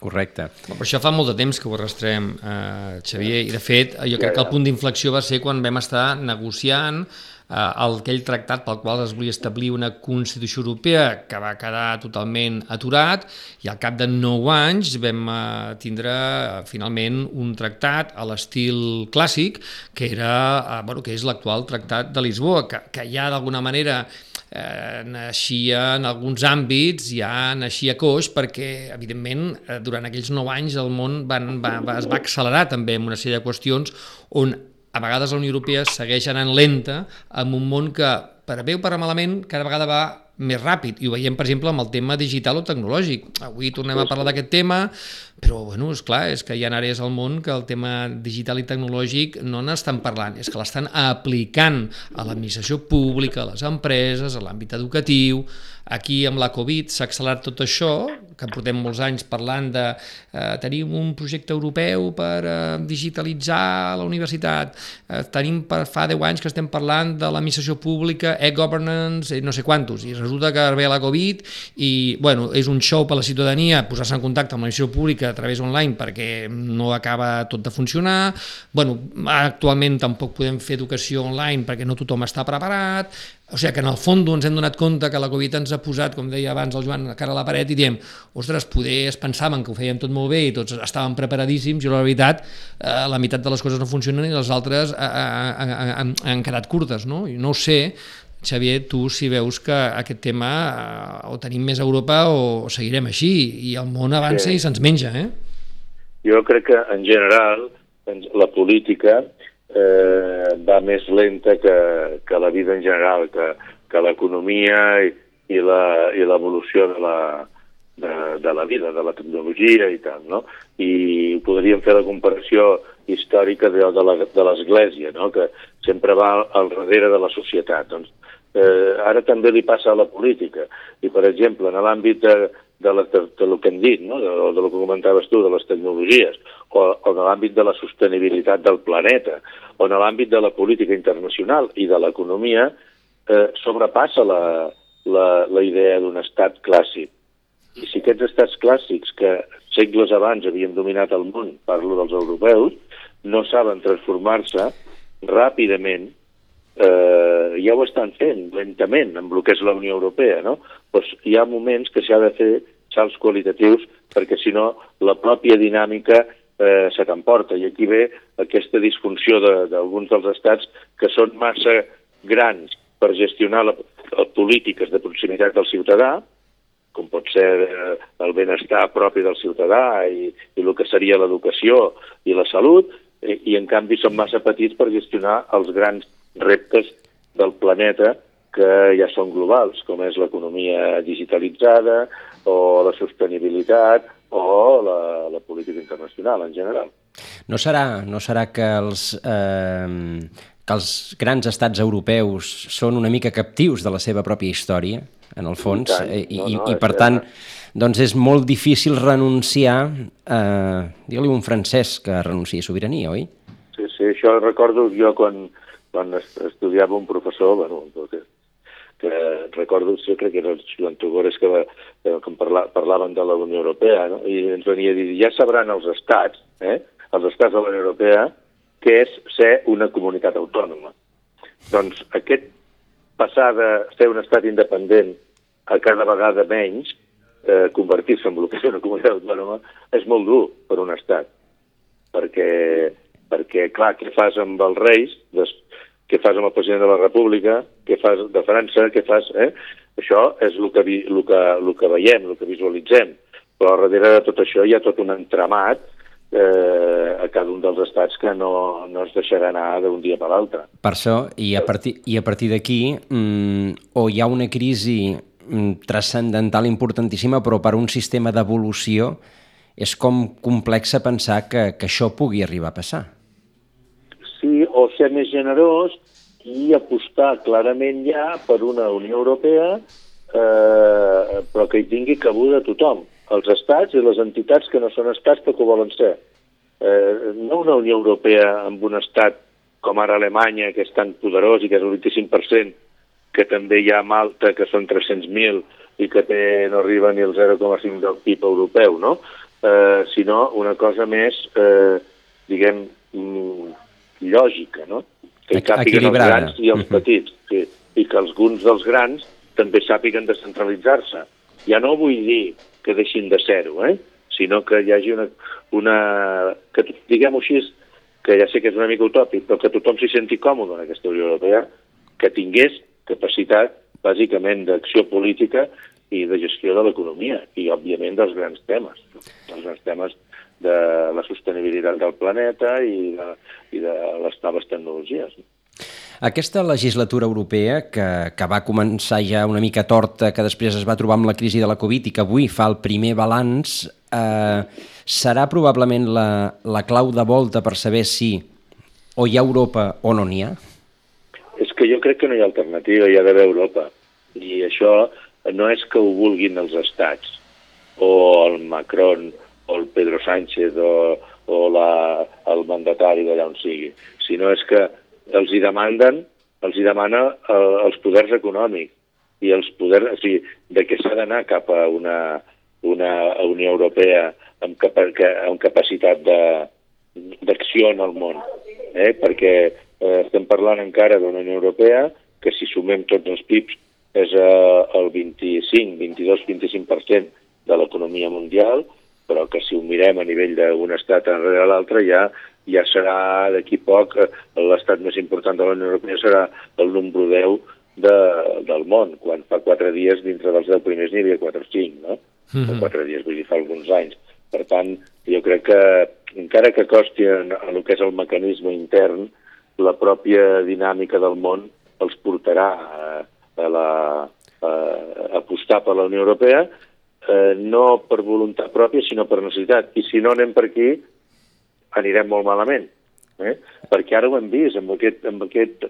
Correcte. Però això fa molt de temps que ho arrastrem, eh, Xavier, i de fet jo crec que el punt d'inflexió va ser quan vam estar negociant eh, aquell tractat pel qual es volia establir una Constitució Europea que va quedar totalment aturat i al cap de nou anys vam eh, tindre eh, finalment un tractat a l'estil clàssic que era, eh, bueno, que és l'actual tractat de Lisboa, que, que ja d'alguna manera eh, naixia en alguns àmbits, ja naixia coix, perquè, evidentment, eh, durant aquells nou anys el món van, va, va, es va accelerar també en una sèrie de qüestions on a vegades la Unió Europea segueix anant lenta amb un món que, per bé o per malament, cada vegada va més ràpid. I ho veiem, per exemple, amb el tema digital o tecnològic. Avui tornem a parlar d'aquest tema, però, bueno, és clar, és que hi ha àrees al món que el tema digital i tecnològic no n'estan parlant, és que l'estan aplicant a l'administració pública, a les empreses, a l'àmbit educatiu. Aquí, amb la Covid, s'ha accelerat tot això, que portem molts anys parlant de eh, tenim un projecte europeu per eh, digitalitzar la universitat, eh, tenim per fa 10 anys que estem parlant de l'administració pública, e-governance, no sé quantos, i resulta que ve la Covid i, bueno, és un show per la ciutadania posar-se en contacte amb l'administració pública a través online perquè no acaba tot de funcionar. Bueno, actualment tampoc podem fer educació online perquè no tothom està preparat. O sigui que en el fons ens hem donat compte que la Covid ens ha posat, com deia abans el Joan, cara a la paret i diem, ostres, poder es pensaven que ho fèiem tot molt bé i tots estàvem preparadíssims i la veritat eh, la meitat de les coses no funcionen i les altres eh, eh, eh, han, han quedat curtes, no? I no ho sé, Xavier, tu si veus que aquest tema eh, o tenim més a Europa o seguirem així i el món avança sí. i se'ns menja, eh? Jo crec que en general la política eh, va més lenta que, que la vida en general, que, que l'economia i, i l'evolució de la, de, de la vida, de la tecnologia i tal, no? I podríem fer la comparació històrica de, de l'Església, no? que sempre va al darrere de la societat. Doncs eh, ara també li passa a la política. I, per exemple, en l'àmbit de, de, la, de, de lo que hem dit, no? de, de lo que comentaves tu, de les tecnologies, o, o en l'àmbit de la sostenibilitat del planeta, o en l'àmbit de la política internacional i de l'economia, eh, sobrepassa la, la, la idea d'un estat clàssic. I si aquests estats clàssics que segles abans havien dominat el món, parlo dels europeus, no saben transformar-se ràpidament eh, ja ho estan fent lentament amb el que és la Unió Europea, no? Pues hi ha moments que s'ha de fer salts qualitatius perquè si no la pròpia dinàmica eh, se t'emporta i aquí ve aquesta disfunció d'alguns de, dels estats que són massa grans per gestionar la, les polítiques de proximitat del ciutadà, com pot ser eh, el benestar propi del ciutadà i, i el que seria l'educació i la salut, i, i en canvi són massa petits per gestionar els grans reptes del planeta que ja són globals, com és l'economia digitalitzada o la sostenibilitat o la, la política internacional en general. No serà, no serà que els, eh, que els grans estats europeus són una mica captius de la seva pròpia història, en el fons, I tant. eh, i, No, i, no, i per tant doncs és molt difícil renunciar, eh, digue-li un francès que renunciï a sobirania, oi? Sí, sí, això recordo jo quan, quan es- estudiava un professor, bueno, que, que recordo, jo crec que era el Joan Tugores, que, va, que parla, parlaven de la Unió Europea, no? i ens venia a dir, ja sabran els estats, eh, els estats de la Unió Europea, què és ser una comunitat autònoma. Doncs aquest passar de ser un estat independent a cada vegada menys, eh, convertir-se en el que és una comunitat autònoma, és molt dur per un estat perquè, perquè clar, què fas amb els reis, des, què fas amb el president de la República, què fas de França, què fas... Eh? Això és el que, vi, el, que, el que veiem, el que visualitzem, però darrere de tot això hi ha tot un entramat eh, a cada un dels estats que no, no es deixarà anar d'un dia per l'altre. Per això, i a partir, i a partir d'aquí, mm, o hi ha una crisi mm, transcendental importantíssima, però per un sistema d'evolució és com complexa pensar que, que això pugui arribar a passar. O ser més generós i apostar clarament ja per una Unió Europea eh, però que hi tingui cabuda tothom, els estats i les entitats que no són estats però que ho volen ser. Eh, no una Unió Europea amb un estat com ara Alemanya, que és tan poderós i que és el 25%, que també hi ha Malta, que són 300.000 i que té, no arriba ni el 0,5 del PIB europeu, no? Eh, sinó una cosa més, eh, diguem, mm, lògica, no? Que hi càpiguen els grans i els petits, sí. i que alguns dels grans també sàpiguen descentralitzar-se. Ja no vull dir que deixin de ser-ho, eh? sinó que hi hagi una... una que, diguem-ho així, que ja sé que és una mica utòpic, però que tothom s'hi senti còmode en aquesta Unió Europea, que tingués capacitat, bàsicament, d'acció política i de gestió de l'economia, i, òbviament, dels grans temes. Els grans temes de la sostenibilitat del planeta i de, i de les noves tecnologies. Aquesta legislatura europea, que, que va començar ja una mica torta, que després es va trobar amb la crisi de la Covid i que avui fa el primer balanç, eh, serà probablement la, la clau de volta per saber si o hi ha Europa o no n'hi ha? És que jo crec que no hi ha alternativa, hi ha d'haver Europa. I això no és que ho vulguin els estats, o el Macron, o el Pedro Sánchez, o, o la, el mandatari d'allà on sigui, sinó és que els hi demanden, els hi demana eh, els poders econòmics i els poders, o sigui, de què s'ha d'anar cap a una, una Unió Europea amb, capa, amb capacitat d'acció en el món. Eh? Perquè eh, estem parlant encara d'una Unió Europea que si sumem tots els PIBs és eh, el 25, 22, 25% de l'economia mundial, però que si ho mirem a nivell d'un estat enrere l'altre ja ja serà d'aquí poc l'estat més important de la Unió Europea serà el número 10 de, del món, quan fa quatre dies dintre dels 10 primers n'hi havia 4 o 5, no? Mm -hmm. Quatre dies, vull dir, fa alguns anys. Per tant, jo crec que encara que costi en, en el que és el mecanisme intern, la pròpia dinàmica del món els portarà a, a, la, a, a apostar per la Unió Europea, eh, no per voluntat pròpia, sinó per necessitat. I si no anem per aquí, anirem molt malament. Eh? Perquè ara ho hem vist, amb, aquest, amb, aquest,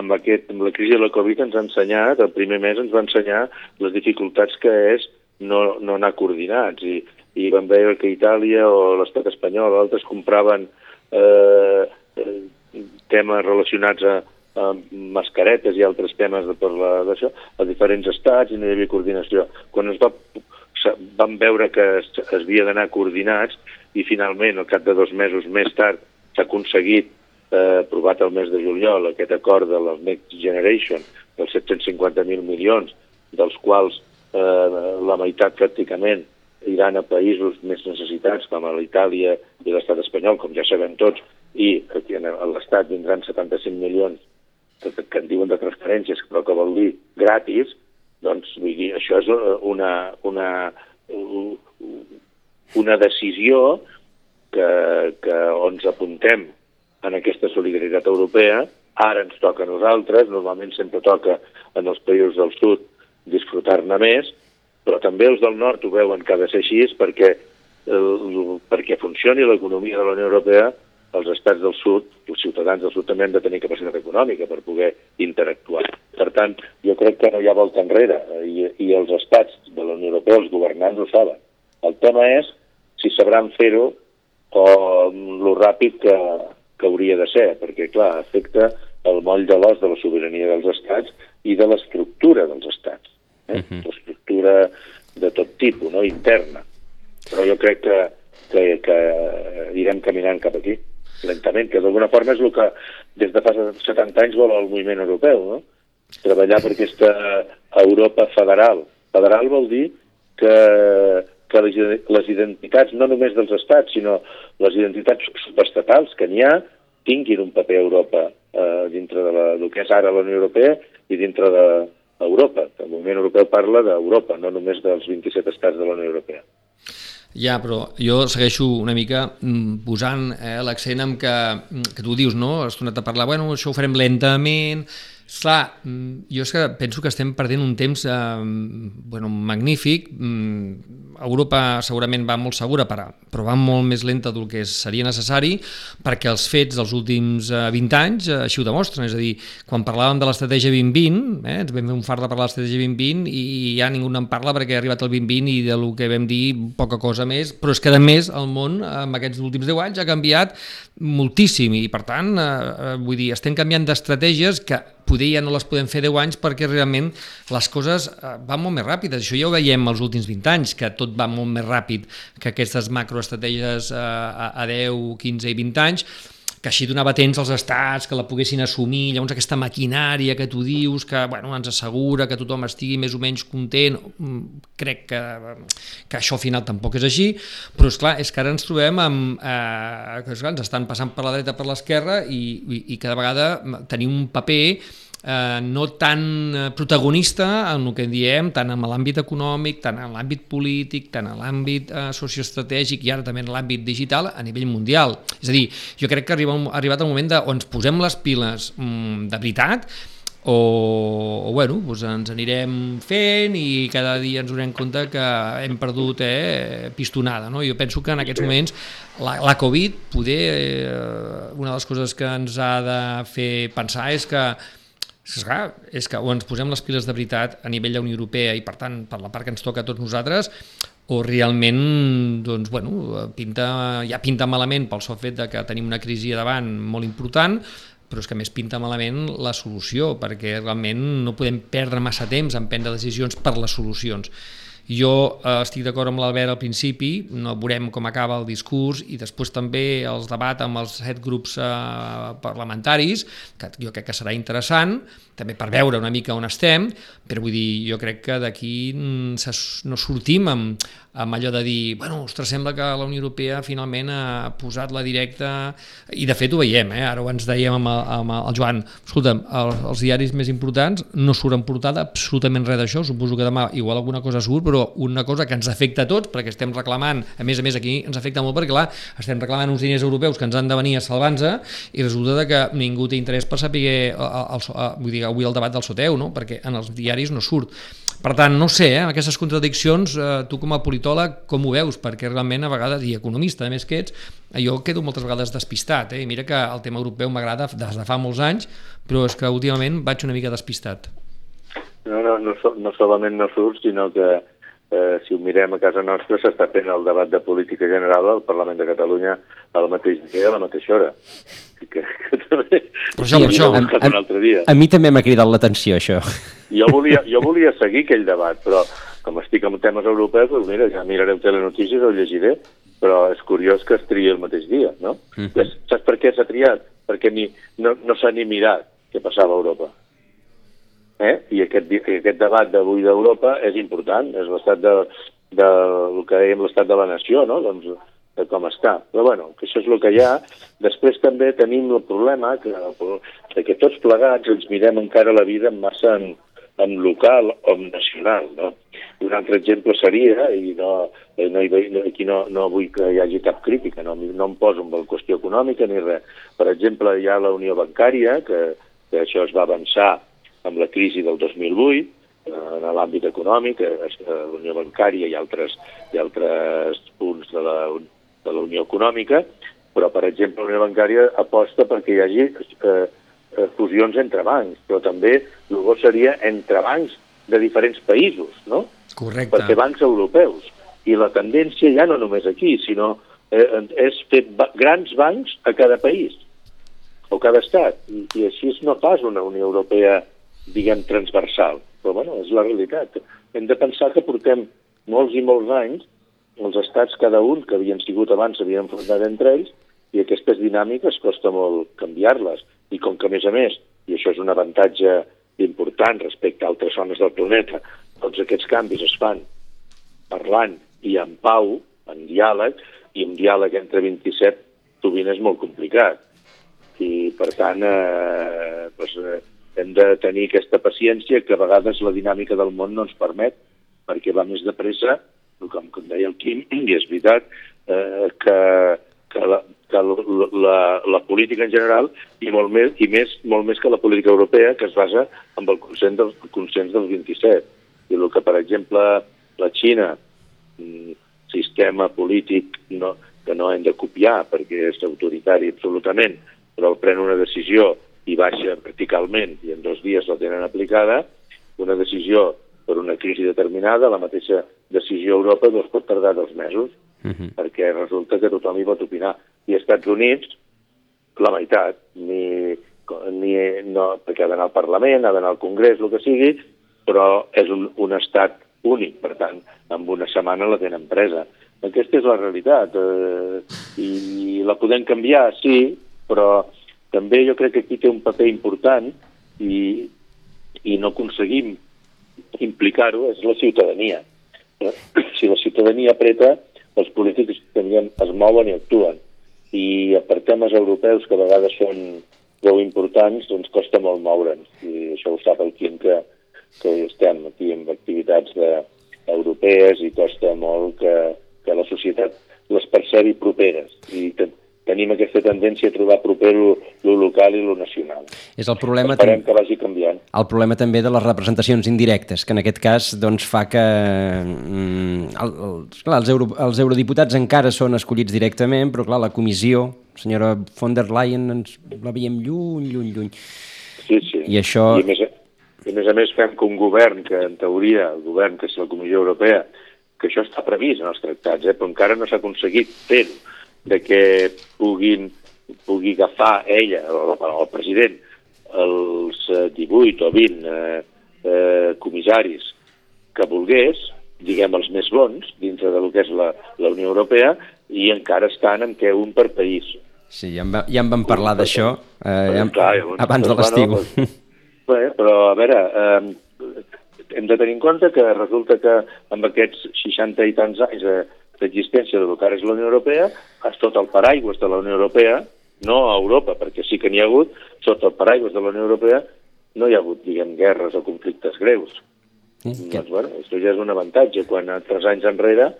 amb, aquest, amb la crisi de la Covid ens ha ensenyat, el primer mes ens va ensenyar les dificultats que és no, no anar coordinats. I, i vam veure que Itàlia o l'estat espanyol o altres compraven eh, eh, temes relacionats a, a mascaretes i altres temes de, per d'això a diferents estats i no hi havia coordinació. Quan es va, vam veure que es, es havia d'anar coordinats i finalment, al cap de dos mesos més tard, s'ha aconseguit, eh, aprovat el mes de juliol, aquest acord de la Next Generation dels 750.000 milions, dels quals eh, la meitat pràcticament iran a països més necessitats com a l'Itàlia i l'estat espanyol, com ja sabem tots, i aquí en l'estat vindran 75 milions que, que en diuen de transferències, però que vol dir gratis, doncs vull dir, això és una, una, una decisió que, que ens apuntem en aquesta solidaritat europea, ara ens toca a nosaltres, normalment sempre toca en els països del sud disfrutar-ne més, però també els del nord ho veuen que ha de ser així perquè el, perquè funcioni l'economia de la Unió Europea, els estats del sud, els ciutadans del sud també han de tenir capacitat econòmica per poder interactuar. Per tant, jo crec que no hi ha volta enrere i, i els estats de la Unió Europea, els governants ho saben. El tema és si sabran fer-ho o lo ràpid que, que hauria de ser, perquè, clar, afecta el moll de l'os de la sobirania dels estats i de l'estructura dels estats. Eh? Uh -huh. L'estructura de tot tipus, no? interna. Però jo crec que, que, que irem caminant cap aquí, lentament, que d'alguna forma és el que des de fa 70 anys vol el moviment europeu, no? Treballar per aquesta Europa federal. Federal vol dir que, que les, identitats, no només dels estats, sinó les identitats subestatals que n'hi ha, tinguin un paper a Europa eh, dintre de la, del que és ara la Unió Europea i dintre de, Europa. El moviment europeu parla d'Europa, no només dels 27 estats de la Unió Europea. Ja, però jo segueixo una mica mm, posant eh, l'accent en que, mm, que tu dius, no? Has tornat a parlar, bueno, això ho farem lentament, Clar, mm, jo és que penso que estem perdent un temps eh, bueno, magnífic. Europa segurament va molt segura, però va molt més lenta del que seria necessari, perquè els fets dels últims 20 eh, anys eh, així ho demostren. És a dir, quan parlàvem de l'estratègia 2020, eh, ens vam fer un fart de parlar de l'estratègia 2020 i ja ningú en parla perquè ha arribat el 2020 i del que vam dir poca cosa més, però és que a més el món en aquests últims 10 anys ha canviat moltíssim i per tant, eh, vull dir, estem canviant d'estratègies que poder ja no les podem fer 10 anys perquè realment les coses eh, van molt més ràpides. Això ja ho veiem els últims 20 anys, que tot va molt més ràpid que aquestes macroestratègies eh, a 10, 15 i 20 anys, que així donava temps als estats, que la poguessin assumir, llavors aquesta maquinària que tu dius, que bueno, ens assegura que tothom estigui més o menys content, mm, crec que, que això al final tampoc és així, però és clar, és que ara ens trobem amb, eh, que clar, ens estan passant per la dreta per l'esquerra i, i, i cada vegada tenim un paper eh, no tan eh, protagonista en el que diem, tant en l'àmbit econòmic, tant en l'àmbit polític, tant en l'àmbit eh, socioestratègic i ara també en l'àmbit digital a nivell mundial. És a dir, jo crec que arriba, ha arribat el moment de, on ens posem les piles mm, de veritat o, o bueno, doncs ens anirem fent i cada dia ens donem compte que hem perdut eh, pistonada. No? Jo penso que en aquests moments la, la Covid, poder, eh, una de les coses que ens ha de fer pensar és que clar, és que o ens posem les piles de veritat a nivell de Unió Europea i per tant per la part que ens toca a tots nosaltres o realment doncs, bueno, pinta, ja pinta malament pel sol fet de que tenim una crisi davant molt important però és que més pinta malament la solució perquè realment no podem perdre massa temps en prendre decisions per les solucions jo eh, estic d'acord amb l'Albert al principi, no veurem com acaba el discurs i després també els debat amb els set grups eh, parlamentaris, que jo crec que serà interessant, també per veure una mica on estem, però vull dir, jo crec que d'aquí mm, no sortim amb, amb allò de dir, bueno, ostres, sembla que la Unió Europea finalment ha posat la directa, i de fet ho veiem, eh? ara ho ens dèiem amb el, amb el Joan, escolta'm, el, els diaris més importants no surten portada absolutament res d'això, suposo que demà igual alguna cosa surt, però una cosa que ens afecta a tots, perquè estem reclamant, a més a més aquí ens afecta molt perquè clar, estem reclamant uns diners europeus que ens han de venir a salvar-nos i resulta que ningú té interès per saber el, el, el, vull dir, avui el debat del Soteu, no? perquè en els diaris no surt. Per tant, no sé, eh, aquestes contradiccions, eh, tu com a politòleg, com ho veus? Perquè realment a vegades, i economista a més que ets, jo quedo moltes vegades despistat, eh? mira que el tema europeu m'agrada des de fa molts anys, però és que últimament vaig una mica despistat. No, no, no, no solament no surt, sinó que eh, si ho mirem a casa nostra s'està fent el debat de política general al Parlament de Catalunya al mateix dia, a la mateixa hora. Que, que també... Per això, per això. A, a, dia. a mi també m'ha cridat l'atenció, això. Jo volia, jo volia seguir aquell debat, però com estic amb temes europeus, doncs mira, ja mirarem telenotícies, ho llegiré, però és curiós que es triï el mateix dia, no? Mm -hmm. Saps per què s'ha triat? Perquè ni, no, no s'ha ni mirat què passava a Europa. Eh? I aquest, aquest debat d'avui d'Europa és important, és l'estat de, de, el que dèiem l'estat de la nació, no? Doncs de com està. Però bueno, que això és el que hi ha. Després també tenim el problema que, que tots plegats ens mirem encara la vida en massa en, en local o en nacional. No? Un altre exemple seria, i no, eh, no, no, aquí no, no vull que hi hagi cap crítica, no, no em poso amb la qüestió econòmica ni res. Per exemple, hi ha la Unió Bancària, que, que això es va avançar amb la crisi del 2008, en l'àmbit econòmic, eh, eh, la Unió Bancària i altres, i altres punts de la, de la Unió Econòmica, però, per exemple, la Unió Bancària aposta perquè hi hagi eh, eh, fusions entre bancs, però també el bo seria entre bancs de diferents països, no? Correcte. perquè bancs europeus. I la tendència ja no només aquí, sinó eh, és fer ba grans bancs a cada país o cada estat. I, I així no pas una Unió Europea, diguem, transversal. Però, bueno, és la realitat. Hem de pensar que portem molts i molts anys, els estats cada un, que havien sigut abans, s'havien enfrontat entre ells, i aquestes dinàmiques costa molt canviar-les. I com que, a més a més, i això és un avantatge important respecte a altres zones del planeta, tots aquests canvis es fan parlant i en pau, en diàleg, i un diàleg entre 27 sovint és molt complicat. I, per tant, eh, doncs, eh, hem de tenir aquesta paciència que a vegades la dinàmica del món no ens permet, perquè va més de pressa, com, com deia el Quim, i és veritat, eh, que, que, la, que la, la, la política en general i molt més, i més, molt més que la política europea, que es basa en el consens del, el consens dels 27. I el que, per exemple, la Xina, mm, sistema polític no, que no hem de copiar perquè és autoritari absolutament, però pren una decisió i baixa verticalment i en dos dies la tenen aplicada, una decisió per una crisi determinada, la mateixa decisió a Europa doncs pot tardar dos mesos, uh -huh. perquè resulta que tothom hi pot opinar. I als Estats Units, la meitat, ni, ni, no, perquè ha d'anar al Parlament, ha d'anar al Congrés, el que sigui, però és un, un estat únic, per tant, en una setmana la tenen presa. Aquesta és la realitat, eh, i la podem canviar, sí, però també jo crec que aquí té un paper important i, i no aconseguim implicar-ho, és la ciutadania. Si la ciutadania apreta, els polítics també es mouen i actuen. I per temes europeus, que a vegades són prou importants, doncs costa molt moure'ns. I això ho sap el Quim, que, que estem aquí amb activitats de, europees i costa molt que, que la societat les percebi properes. I te, tenim aquesta tendència a trobar proper lo, lo local i lo nacional. És el problema Esperem que vagi canviant. El problema també de les representacions indirectes, que en aquest cas doncs, fa que mm, el, el, clar, els, euro, els eurodiputats encara són escollits directament, però clar, la comissió, senyora von der Leyen, ens la veiem lluny, lluny, lluny. Sí, sí. I això... I a més, i a més a més fem que un govern, que en teoria, el govern que és la Comissió Europea, que això està previst en els tractats, eh, però encara no s'ha aconseguit fer-ho, de que puguin, pugui agafar ella, o, el president, els 18 o 20 eh, eh, comissaris que volgués, diguem els més bons, dintre del que és la, la Unió Europea, i encara estan en què un per país. Sí, ja en, va, ja en vam parlar d'això eh, ja, abans de l'estiu. Bueno, Bé, però a veure, eh, hem de tenir en compte que resulta que amb aquests 60 i tants anys d'existència de, del que és la Unió Europea, sota el paraigües de la Unió Europea, no a Europa, perquè sí que n'hi ha hagut, sota el paraigües de la Unió Europea no hi ha hagut, diguem, guerres o conflictes greus. Mm, doncs, bueno, això ja és un avantatge. Quan tres anys enrere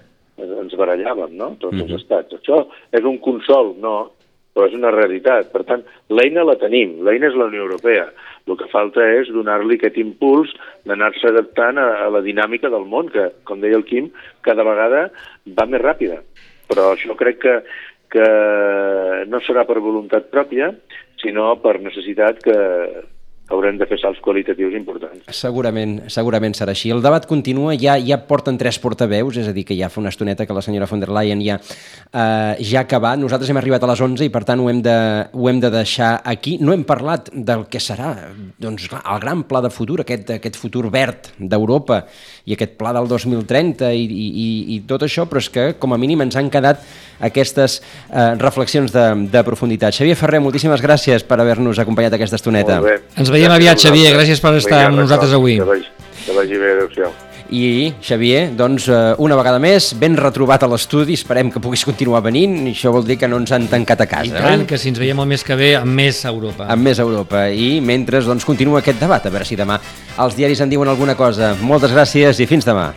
ens barallàvem, no?, tots mm -hmm. els estats. Això és un consol, no, però és una realitat. Per tant, l'eina la tenim, l'eina és la Unió Europea. El que falta és donar-li aquest impuls d'anar-se adaptant a, a la dinàmica del món, que, com deia el Quim, cada vegada va més ràpida. Però això crec que, que no serà per voluntat pròpia, sinó per necessitat que, haurem de fer salts qualitatius importants. Segurament, segurament serà així. El debat continua, ja ja porten tres portaveus, és a dir, que ja fa una estoneta que la senyora von der Leyen ja, eh, ja ha acabat. Nosaltres hem arribat a les 11 i per tant ho hem de, ho hem de deixar aquí. No hem parlat del que serà doncs, clar, el gran pla de futur, aquest, aquest futur verd d'Europa i aquest pla del 2030 i, i, i tot això, però és que com a mínim ens han quedat aquestes eh, reflexions de, de profunditat. Xavier Ferrer, moltíssimes gràcies per haver-nos acompanyat aquesta estoneta. Molt bé. Ens veiem veiem aviat, Xavier. Gràcies per estar amb nosaltres avui. Que vagi, que vagi bé, adéu-siau. I, Xavier, doncs, eh, una vegada més, ben retrobat a l'estudi, esperem que puguis continuar venint, i això vol dir que no ens han tancat a casa. I tant, eh? que si ens veiem el mes que ve amb més Europa. Amb més Europa. I mentre, doncs, continua aquest debat, a veure si demà els diaris en diuen alguna cosa. Moltes gràcies i fins demà.